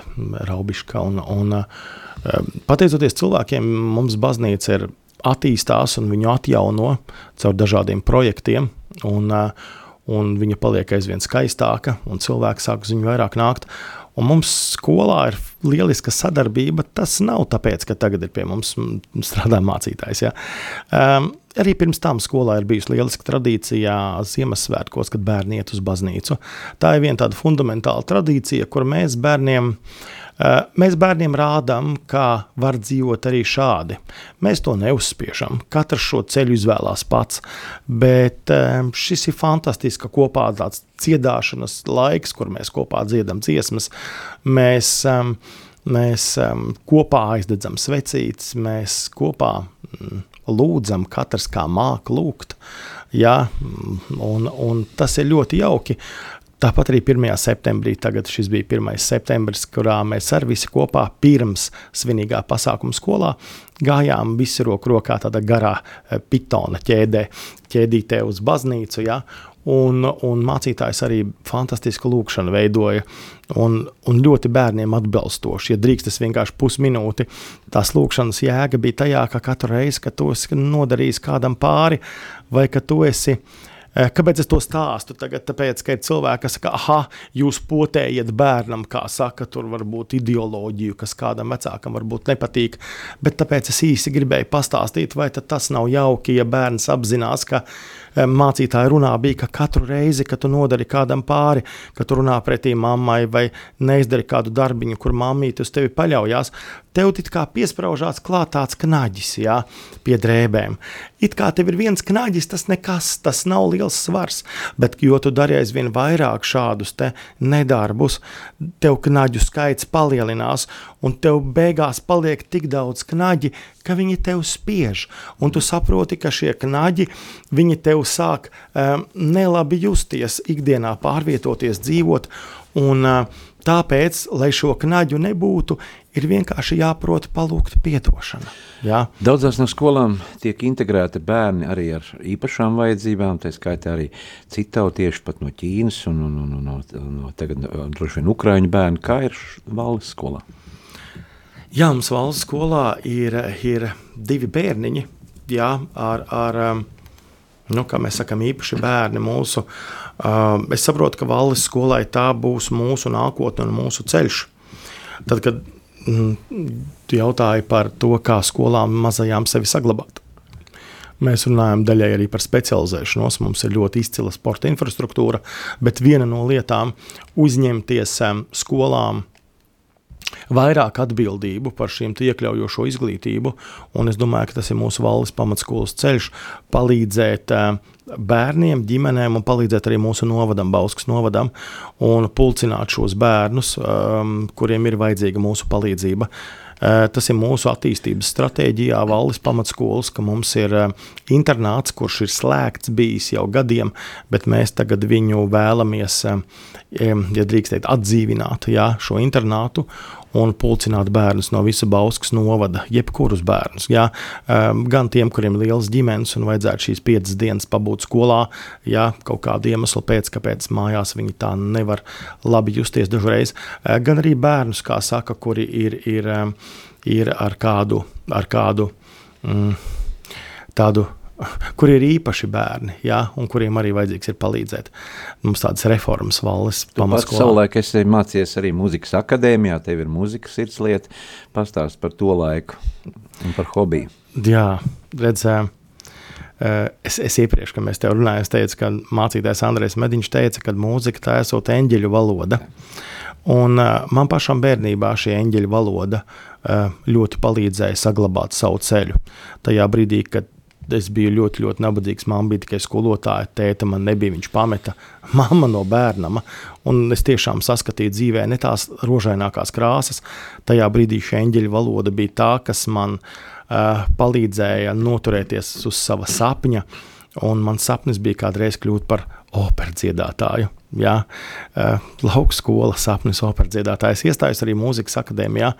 Raubiška. Un, un, uh, pateicoties cilvēkiem, mums baznīca ir attīstās un viņu atjauno caur dažādiem projektiem. Un, uh, un viņa paliek aizvien skaistāka, un cilvēki sāk uz viņu vairāk nākt. Un mums skolā ir lieliska sadarbība. Tas nav tāpēc, ka tagad ir pie mums strādā mācītājs. Ja. Um, arī pirms tam skolā ir bijusi lieliska tradīcija Ziemassvētkos, kad bērni iet uz baznīcu. Tā ir viena tāda fundamentāla tradīcija, kur mēs bērniem uh, mēs bērniem rādām, kā var dzīvot arī šādi. Mēs to neuzspiežam. Katrs šo ceļu izvēlās pats. Bet eh, šis ir fantastisks kopā tāds dziedāšanas laiks, kur mēs kopā dziedam dziesmas. Mēs, mēs kopā aizdedzam svecītes, mēs kopā mm, lūdzam, katrs kā māca lūgt. Ja, un, un tas ir ļoti jauki. Tāpat arī 1. septembrī, tagad šis bija 1. septembris, kurā mēs ar visi kopā pirms svinīgā pasākuma skolā gājām visi roku rokā tādā garā eh, pitona ķēdē, ķēdītē uz baznīcu. Ja? Un, un mācītājs arī fantastisku lūkšanu veidoja. Un, un ļoti bērniem atbilstoši. Ja drīkst, tas vienkārši pusminūti. Tās lūkšanas jēga bija tajā, ka katru reizi, kad tu esi nodarījis kādam pāri, vai ka tu esi uh, kāpēc es to stāstu? Tagad, tāpēc, ka ir cilvēki, kas saka, ah, jūs potējiet bērnam, kā saka, tur var būt ideoloģija, kas kādam vecākam varbūt nepatīk. Bet tāpēc es īsi gribēju pastāstīt, vai tas nav jauki, ja bērns apzinās, ka eh, mācītāja runā bija, ka katru reizi, kad tu nodari kādam pāri, kad tu runā pretī mammai vai neizdari kādu darbiņu, kur mammīte uz tevi paļaujas, tev it kā piesprāžās klāt tāds knaģis, jā, pie drēbēm. It kā tev ir viens knaģis, tas nekas, tas nav liels svars, bet jo tu dari aizvien vairāk šādus nedarbus, tev knaģu skaits palielinās, un tev beigās paliek tik daudz knaģi, ka viņi tev spiež, un tu saproti, ka šie knaģi, viņi tev sāk um, nelabi justies ikdienā, pārvietoties, dzīvot, un uh, tāpēc, lai šo knaģu nebūtu, ir vienkārši jāprot palūgt atdošanu. Jā. Daudzās no skolām tiek integrēti bērni arī ar īpašām vajadzībām, tā skaitā arī citautieši pat no Ķīnas un, un, un, un no, no tagad droši vien Ukraiņu bērni. Kā ir valsts skolā? Jā, mums valsts skolā ir, ir divi bērniņi, jā, ar, ar nu, kā mēs sakām, īpaši bērni mūsu. Uh, es saprotu, ka valsts skolai tā būs mūsu nākotne un mūsu ceļš. Tad, kad Mm, tu jautāji par to, kā skolām mazajām sevi saglabāt. Mēs runājam daļai arī par specializēšanos. Mums ir ļoti izcila sporta infrastruktūra, bet viena no lietām uzņemties skolām vairāk atbildību par šīm iekļaujošo izglītību. Un es domāju, ka tas ir mūsu valsts pamatskolas ceļš, palīdzēt eh, bērniem, ģimenēm un palīdzēt arī mūsu novadam, Bauskas novadam, un pulcināt šos bērnus, um, kuriem ir vajadzīga mūsu palīdzība. Tas ir mūsu attīstības stratēģijā, valdes pamatskolas, ka mums ir internāts, kurš ir slēgts bijis jau gadiem, bet mēs tagad viņu vēlamies, ja drīkst teikt, atdzīvināt jā, šo internātu un pulcināt bērnus no visa Bauskas novada, jebkurus bērnus. Jā, um, gan tiem, kuriem ir liels ģimenes un vajadzētu šīs piecas dienas pabūt skolā, jā, kaut kādu iemeslu pēc, kāpēc mājās viņi tā nevar labi justies dažreiz, uh, gan arī bērnus, kā saka, kuri ir, ir, um, ir ar kādu, ar kādu mm, tādu kur ir īpaši bērni, ja, un kuriem arī vajadzīgs ir palīdzēt. Mums tādas reformas valdes pamatskolā. Savulaik es mācījos arī muzikas akadēmijā, tev ir muzikas sirdslieta, pastāst par to laiku un par hobiju. Jā, redzēju. Es, es iepriekš, kad mēs te runājām, teicu, ka mācītājs Andrēs Mediņš teica, ka mūzika tā esot eņģeļu valoda. Un man pašam bērnībā šī eņģeļu valoda ļoti palīdzēja saglabāt savu ceļu. Tajā brīdī, kad es biju ļoti, ļoti nabadzīgs. Māma bija tikai skolotāja, tēta man nebija, viņš pameta mamma no bērnama. Un es tiešām saskatīju dzīvē ne tās rožainākās krāsas. Tajā brīdī šī eņģeļa valoda bija tā, kas man uh, palīdzēja noturēties uz sava sapņa. Un mans sapnis bija kādreiz kļūt par operas dziedātāju. Jā, uh, lauka skola, sapnis, operas dziedātājs. Iestājos arī mūzikas akadēmijā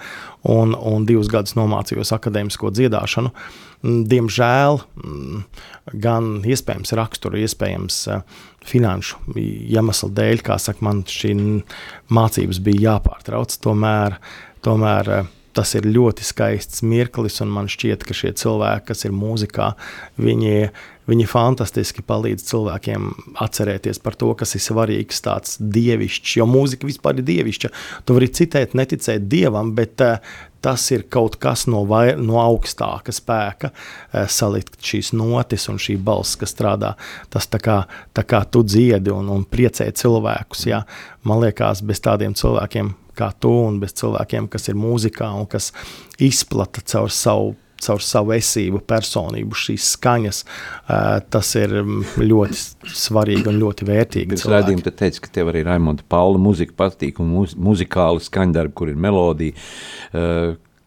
un, un divus gadus nomācījos akadēmisko dziedāšanu. Mm, diemžēl, mm, gan iespējams raksturu, iespējams eh, finanšu iemeslu dēļ, kā saka, man šī mācības bija jāpārtrauc. Tomēr, tomēr eh, tas ir ļoti skaists mirklis, un man šķiet, ka šie cilvēki, kas ir mūzikā, viņi, viņi fantastiski palīdz cilvēkiem atcerēties par to, kas ir svarīgs, tāds dievišķs, jo mūzika vispār ir dievišķa. Tu vari citēt, neticēt dievam, bet uh, tas ir kaut kas no, vai, no augstāka spēka, uh, salikt šīs notis un šī balss, kas strādā. Tas tā kā, tā kā tu dziedi un, un priecē cilvēkus. Ja? Man liekas, bez tādiem cilvēkiem kā tu un bez cilvēkiem, kas ir mūzikā un kas izplata caur savu caur savu esību, personību, šīs skaņas. Tas ir ļoti svarīgi un ļoti vērtīgi. Es redzēju, ka teici, ka tev arī Raimonda Paula muzika patīk un muz, muzikāli skaņdarbi, kur ir melodija.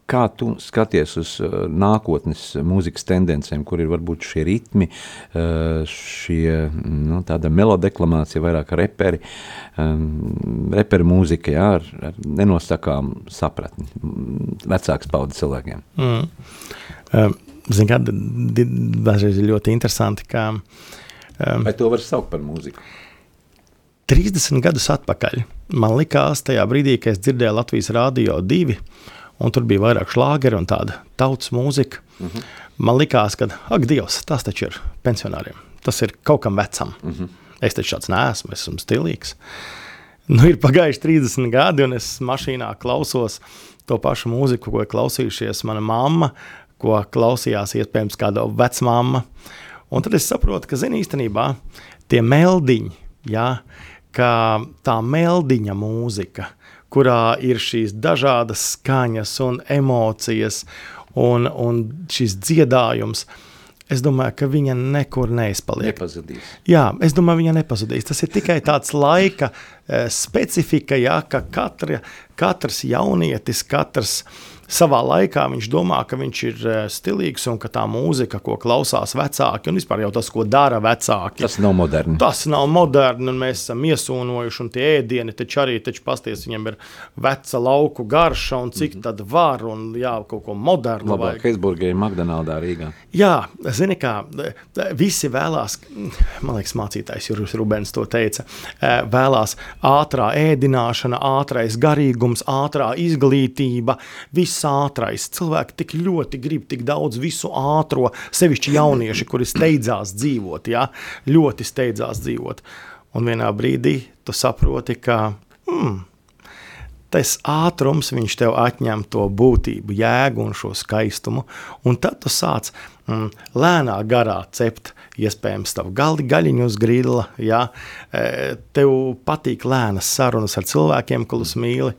Kā tu skaties uz uh, nākotnes mūzikas tendencēm, kur ir varbūt šie ritmi, uh, šie nu, tāda melodeklamācija, vairāk reperi, um, reperi mūzika, jā, ar, ar nenosakām sapratni vecāks paudzes cilvēkiem? Mm. Um, Zin kā, dažreiz ir ļoti interesanti, ka... Um, Vai to var saukt par mūziku? 30 gadus atpakaļ man likās tajā brīdī, kad es dzirdēju Latvijas Rādio 2, un tur bija vairāk šlāgeru un tāda tautas mūzika. Mhm. -huh. Man liekas, ka, ak, Dievs, tas taču ir pensionāriem. Tas ir kaut kam vecam. Mhm. -huh. Es taču tāds neesmu, es esmu stilīgs. Nu, ir pagājuši 30 gadi, un es mašīnā klausos to pašu mūziku, ko klausījušies mana mamma, ko klausījās iespējams kāda vecmāma. Un tad es saprotu, ka, zini, īstenībā tie meldiņi, ja, ka tā meldiņa mūzika – kurā ir šīs dažādas skaņas un emocijas un, un šis dziedājums. Es domāju, ka viņa nekur neizpaliek. Nepazudīs. Jā, es domāju, viņa nepazudīs. Tas ir tikai tāds laika e, specifika, jā, ka katra, katrs jaunietis, katrs uh, savā laikā viņš domā, ka viņš ir eh, stilīgs un ka tā mūzika, ko klausās vecāki, un vispār jau tas, ko dara vecāki, tas nav moderni. Tas nav moderni, un mēs esam iesūnojuši, un tie ēdieni taču arī, taču pasties, viņam ir veca lauku garša, un cik mm -hmm. tad var, un jā, kaut ko modernu. Labāk, Heisburgē, McDonaldā, Rīgā. Jā, zini kā, visi vēlās, man liekas, mācītājs Juris Rubens to teica, eh, vēlās ātrā ēdināšana, ātrais garīgums, ātrā izglītība, viss viss ātrais. Cilvēki tik ļoti grib tik daudz visu ātro, sevišķi jaunieši, kuri steidzās dzīvot, ja? ļoti steidzās dzīvot. Un vienā brīdī tu saproti, ka hmm, tas ātrums viņš tev atņem to būtību, jēgu un šo skaistumu, un tad tu sāc mm, lēnā garā cept iespējams tavu galdi gaļiņu uz grilla, ja? E, tev patīk lēnas sarunas ar cilvēkiem, kurus mīli,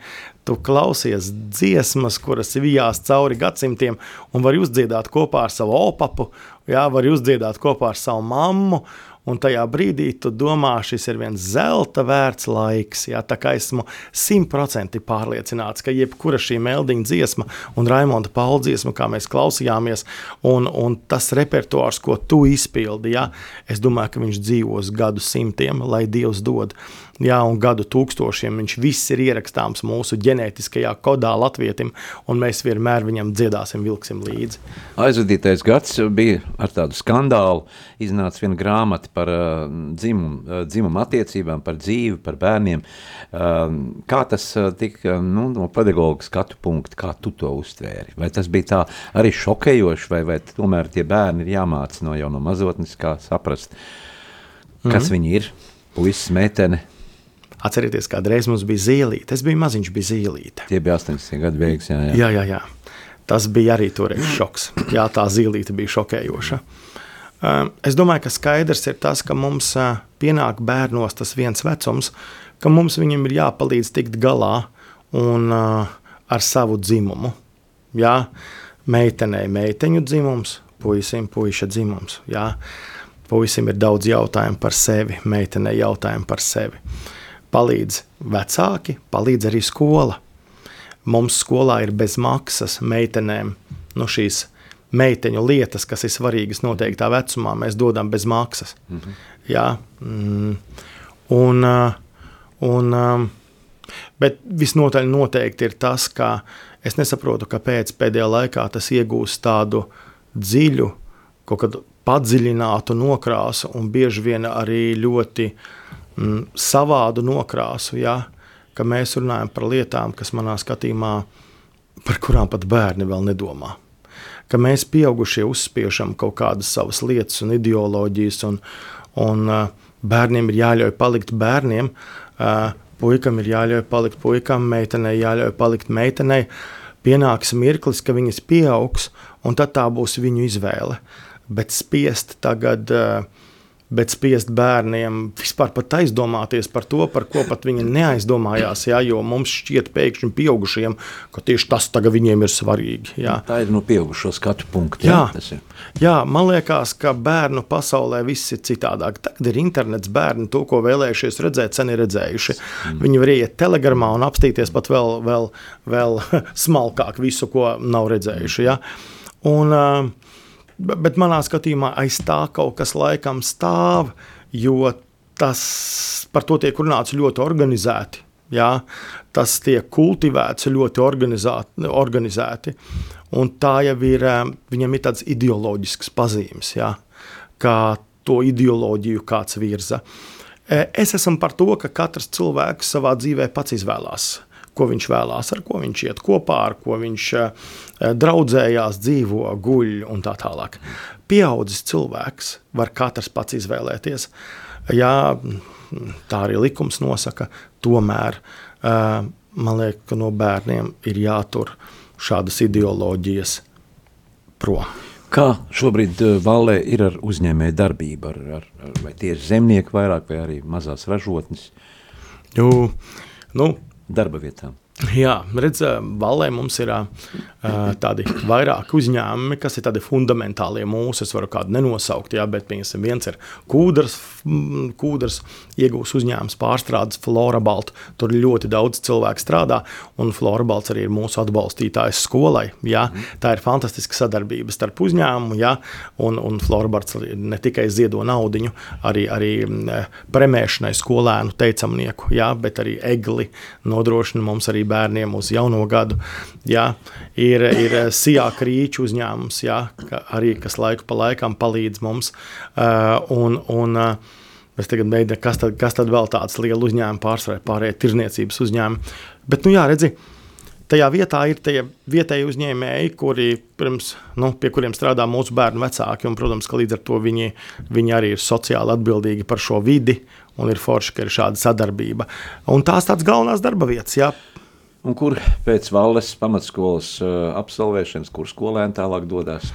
tu klausies dziesmas, kuras vijās cauri gadsimtiem, un vari uzdziedāt kopā ar savu opapu, jā, vari uzdziedāt kopā ar savu mammu, un tajā brīdī tu domā, šis ir viens zelta vērts laiks. Jā, tā kā esmu simtprocentīgi pārliecināts, ka jebkura šī meldiņa dziesma un Raimonda Paula dziesma, kā mēs klausījāmies, un, un tas repertuārs, ko tu izpildi, jā, es domāju, ka viņš dzīvos gadu simtiem, lai Dievs dod jā, un gadu tūkstošiem. Viņš viss ir ierakstāms mūsu ģenētiskajā kodā latvietim, un mēs vienmēr viņam dziedāsim, vilksim līdzi. Aizvadītais gads bija ar tādu skandālu. Iznāca viena grāmata par uh, dzimumu, uh, dzimumu attiecībām, par dzīvi, par bērniem. Uh, kā tas uh, tika nu, no pedagoģa skatu punkta, kā tu to uztvēri? Vai tas bija tā arī šokējoši, vai, vai tomēr tie bērni ir jāmāca no jau no mazotnes, kā saprast, kas mm -hmm. viņi ir? Puisis, meitene, Atcerieties, kādreiz mums bija zīlīte. Es biju maziņš, bija zīlīte. Tie bija 80 gadu beigas. Jā, jā. jā, jā, jā. Tas bija arī toreiz šoks. Jā, tā zīlīte bija šokējoša. Um, es domāju, ka skaidrs ir tas, ka mums uh, pienāk bērnos tas viens vecums, ka mums viņam ir jāpalīdz tikt galā un uh, ar savu dzimumu. Jā, meitenei meiteņu dzimums, puisim puiša dzimums. Jā. Puisim ir daudz jautājumu par sevi, meitenei jautājumu par sevi. Uh, palīdz vecāki, palīdz arī skola. Mums skolā ir bez maksas meitenēm nu, šīs meiteņu lietas, kas ir svarīgas noteiktā vecumā, mēs dodam bez maksas. Mm -hmm. Jā, mm, un, un, bet visnotaļ noteikti ir tas, ka es nesaprotu, kāpēc pēdējā laikā tas iegūst tādu dziļu, kaut kādu padziļinātu nokrāsu un bieži vien arī ļoti mm, savādu nokrāsu, ja, ka mēs runājam par lietām, kas manā skatījumā, par kurām pat bērni vēl nedomā. Ka mēs pieaugušie uzspiežam kaut kādas savas lietas un ideoloģijas, un, un uh, bērniem ir jāļauj palikt bērniem, uh, puikam ir jāļauj palikt puikam, meitenei jāļauj palikt meitenei. Pienāks mirklis, ka viņas pieaugs, un tad tā būs viņu izvēle. Bet spiest tagad uh, bet spiest bērniem vispār pat aizdomāties par to, par ko pat viņi neaizdomājās. Jā, jo mums šķiet, pēkšņi pieaugušiem, ka tieši tas tagad viņiem ir svarīgi. Jā. Tā ir no pieaugušo skatu punkta. Jā, jā, jā, man liekas, ka bērnu pasaulē viss ir citādāk. Tagad ir internets, bērni to, ko vēlējušies redzēt, sen ir redzējuši. Mm. Viņi var iet telegramā un apstīties pat vēl, vēl, vēl smalkāk visu, ko nav redzējuši. Jā. Un, uh, Bet manā skatījumā aiz tā kaut kas laikam stāv, jo tas par to tiek runāts ļoti organizēti. Jā, tas tiek kultivēts ļoti organizēti. Un tā jau ir, eh, viņam ir tāds ideoloģisks pazīmes, jā, kā to ideoloģiju kāds virza. Eh, es esmu par to, ka katrs cilvēks savā dzīvē pats izvēlās ko viņš vēlās, ar ko viņš iet kopā, ar ko viņš eh, draudzējās, dzīvo, guļ un tā tālāk. Pieaudzis cilvēks var katrs pats izvēlēties. Jā, tā arī likums nosaka, tomēr eh, man liekas, ka no bērniem ir jātur šādas ideoloģijas prom. Kā šobrīd eh, Vallē ir ar uzņēmēju darbību, ar, ar, ar, vai tieši zemnieki vairāk, vai arī mazās ražotnes? Jū, nu, darba vietām. Jā, redziet, Valē mums ir uh, tādi vairāki uzņēmumi, kas ir tādi fundamentāli mūsu. Es varu kādu nenosaukt, jā, bet viens ir kūdras, kūdras iegūs uzņēmums pārstrādes Florabalt. Tur ļoti daudz cilvēku strādā, un Florabalts arī ir mūsu atbalstītājs skolai. Jā. Tā ir fantastiska sadarbība starp uzņēmumu, jā, un, un Florabalts ne tikai ziedo naudiņu, arī, arī premēšanai skolēnu teicamnieku, jā, bet arī egli nodrošina mums arī bērniem uz jauno gadu. Jā, ir ir Sijāka rīču uzņēmums, jā, ka arī, kas laiku pa laikam palīdz mums. Uh, un, un, uh, Es tagad mēģināju, kas tad, kas tad vēl tāds liels uzņēmums, pārsvarā pārējie tirzniecības uzņēmumi. Bet, nu jā, redzi, tajā vietā ir tie vietēji uzņēmēji, kuri pirms, nu, pie kuriem strādā mūsu bērnu vecāki. Un, protams, ka līdz ar to viņi, viņi arī ir sociāli atbildīgi par šo vidi un ir forši, ka ir šāda sadarbība. Un tās tādas galvenās darba vietas. Jā un kur pēc Valles pamatskolas uh, absolvēšanas, kur skolēni tālāk dodas?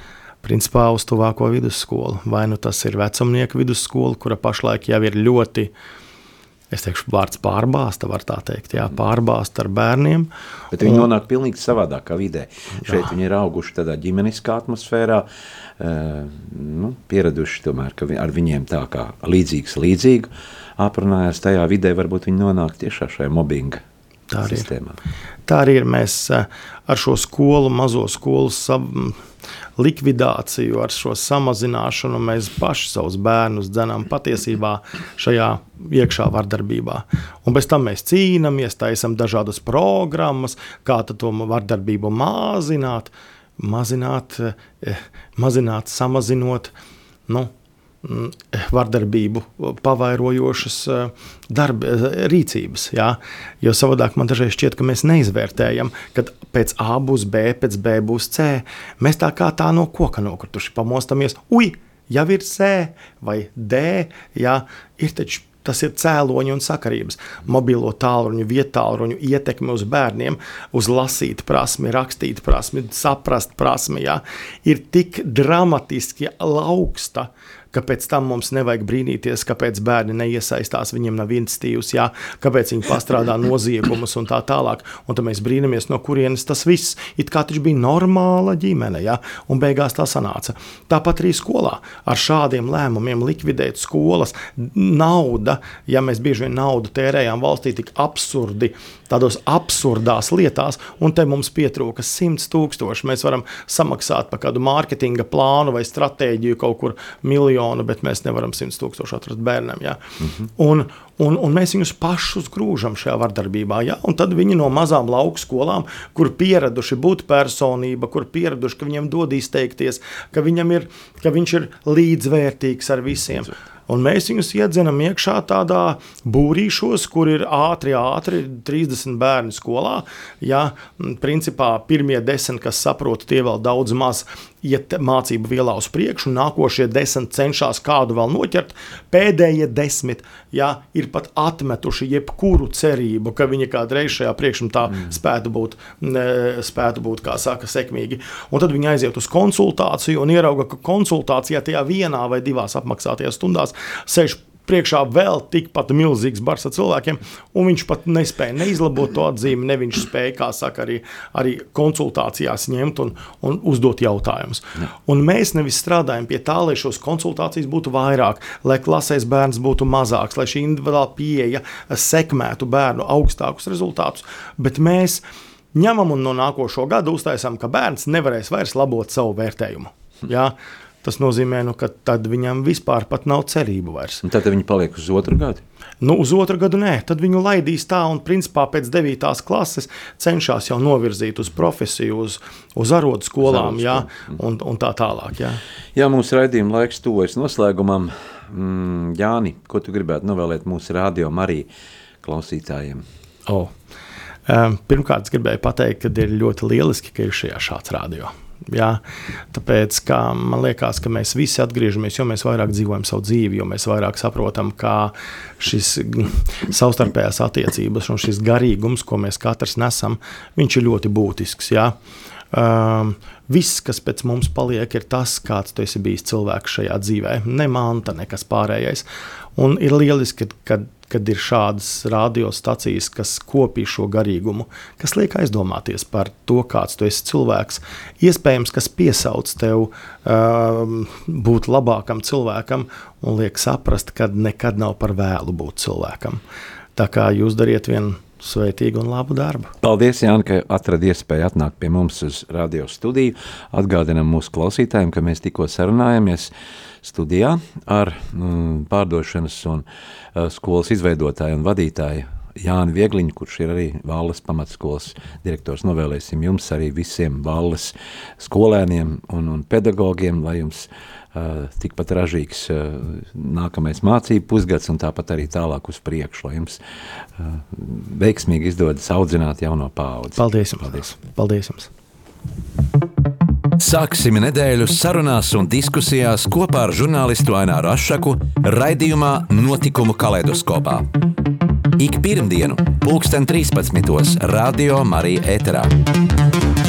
Principā uz tuvāko vidusskolu. Vai nu tas ir vecumnieku vidusskola, kura pašlaik jau ir ļoti es teikšu, vārds pārbāzta, var tā teikt, jā, pārbāzta ar bērniem. Bet viņi un, nonāk pilnīgi savādākā vidē. Šeit jā. viņi ir auguši tādā ģimeniskā atmosfērā, nu, pieraduši tomēr, ka ar viņiem tā kā līdzīgs līdzīgu aprunājās tajā vidē, varbūt viņi nonāk tiešā šajā mobbinga tā sistēmā. Ir. Tā arī ir. Mēs ar šo skolu, mazo skolu likvidāciju, ar šo samazināšanu mēs paši savus bērnus dzenām patiesībā šajā iekšā vardarbībā. Un bez tam mēs cīnāmies, taisam dažādas programmas, kā to vardarbību mazināt, mazināt, eh, mazināt samazinot. Nu, vardarbību pavairojošas eh, darba, eh, rīcības. Jā? Jo savādāk man dažreiz šķiet, ka mēs neizvērtējam, ka pēc A būs B, pēc B būs C. Mēs tā kā tā no koka nokrituši pamostamies. Ui! Jau ir C vai D, jā, ir taču Tas ir cēloņi un sakarības. Mobilo tālruņu, vietālruņu ietekme uz bērniem, uz lasīt prasmi, rakstīt prasmi, saprast prasmi, jā, ir tik dramatiski augsta, ka pēc tam mums nevajag brīnīties, kāpēc bērni neiesaistās, viņiem nav institīvs, jā, kāpēc viņi pastrādā noziegumus un tā tālāk. Un tad mēs brīnamies, no kurienes tas viss it kā taču bija normāla ģimene, jā, un beigās tā sanāca. Tāpat arī skolā ar šādiem lēmumiem likvidēt skolas nauda, ja mēs bieži vien naudu tērējām valstī tik absurdi, tādos absurdās lietās, un te mums pietrūka 100 tūkstoši. Mēs varam samaksāt par kādu mārketinga plānu vai stratēģiju kaut kur miljonu miljonu, bet mēs nevaram 100 tūkstoši atrast bērnam. Ja? Mm -hmm. un, un, un mēs viņus pašus grūžam šajā vardarbībā. Ja? Un tad viņi no mazām lauku skolām, kur pieraduši būt personība, kur pieraduši, ka viņam dod izteikties, ka, ir, ka viņš ir līdzvērtīgs ar visiem. Līdzvērtīgi un mēs viņus iedzenam iekšā tādā būrīšos, kur ir ātri, ātri 30 bērni skolā. Ja, principā pirmie desmit, kas saprot, tie vēl daudz maz iet mācību vielā uz priekšu, nākošie desmit cenšas kādu vēl noķert. Pēdējie desmit ja, ir pat atmetuši jebkuru cerību, ka viņi kādreiz šajā priekšmetā mm. spētu būt, spētu būt, kā saka, sekmīgi. Un tad viņi aiziet uz konsultāciju un ierauga, ka konsultācijā tajā vienā vai divās apmaksātajās stundās sēž priekšā vēl tikpat milzīgs bars ar cilvēkiem, un viņš pat nespēja neizlabot to atzīmi, ne viņš spēja, kā saka, arī, arī konsultācijās ņemt un, un uzdot jautājumus. Ja. Un mēs nevis strādājam pie tā, lai šos konsultācijas būtu vairāk, lai klasēs bērns būtu mazāks, lai šī individuāla pieeja sekmētu bērnu augstākus rezultātus, bet mēs ņemam un no nākošo gadu uztaisām, ka bērns nevarēs vairs labot savu vērtējumu. Ja? Tas nozīmē, nu, ka tad viņam vispār nav cerību vairs. Un tad viņi paliek uz otru gadu. Nu, uz otru gadu nē, tad viņu laidīs tā, un principā pēc 9. klases cenšas jau novirzīt uz profesiju, uz, uz arodu skolām, jā, un, un tā tālāk. Jā, jā mūsu raidījuma laiks tuvojas noslēgumam. Mm, Jāni, ko tu gribētu novēlēt mūsu radio Mariju klausītājiem? Oh. Pirmkārt, es gribēju pateikt, ka ir ļoti lieliski, ka ir šajā šāds radio. Jā, tāpēc man liekas, ka mēs visi atgriežamies, jo mēs vairāk dzīvojam savu dzīvi, jo mēs vairāk saprotam, kā šis savstarpējās attiecības un šis garīgums, ko mēs katrs nesam, ir ļoti būtisks. Jā. Um, viss, kas pēc mums paliek, ir tas, kāds tu esi bijis cilvēks šajā dzīvē. Ne manta, nekas pārējais. Un ir lieliski, kad kad ir šādas radiostacijas, kas kopī šo garīgumu, kas liek aizdomāties par to, kāds tu esi cilvēks. Iespējams, kas piesauc tev uh, būt labākam cilvēkam un liek saprast, ka nekad nav par vēlu būt cilvēkam. Tā kā jūs dariet vienu svētīgu un labu darbu. Paldies, Jānis, ka atradāt iespēju atnākt pie mums uz radio studiju. Atgādinām mūsu klausītājiem, ka mēs tikko sarunājamies studijā ar mm, pārdošanas un uh, skolas izveidotāju un vadītāju Jāni Viegliņu, kurš ir arī Valles pamatskolas direktors. Novēlēsim jums arī visiem Valles skolēniem un, un pedagogiem, lai jums uh, tikpat ražīgs nākamais mācību pusgads un tāpat arī tālāk uz priekšu, lai jums veiksmīgi izdodas audzināt jauno paudzi. Paldies jums! Paldies, Paldies jums. Sāksim nedēļu sarunās un diskusijās kopā ar žurnālistu Aināru Rošu raidījumā Notikumu kaleidoskopā. Ik pirmdienu, 2013. Radio Marija Eterā.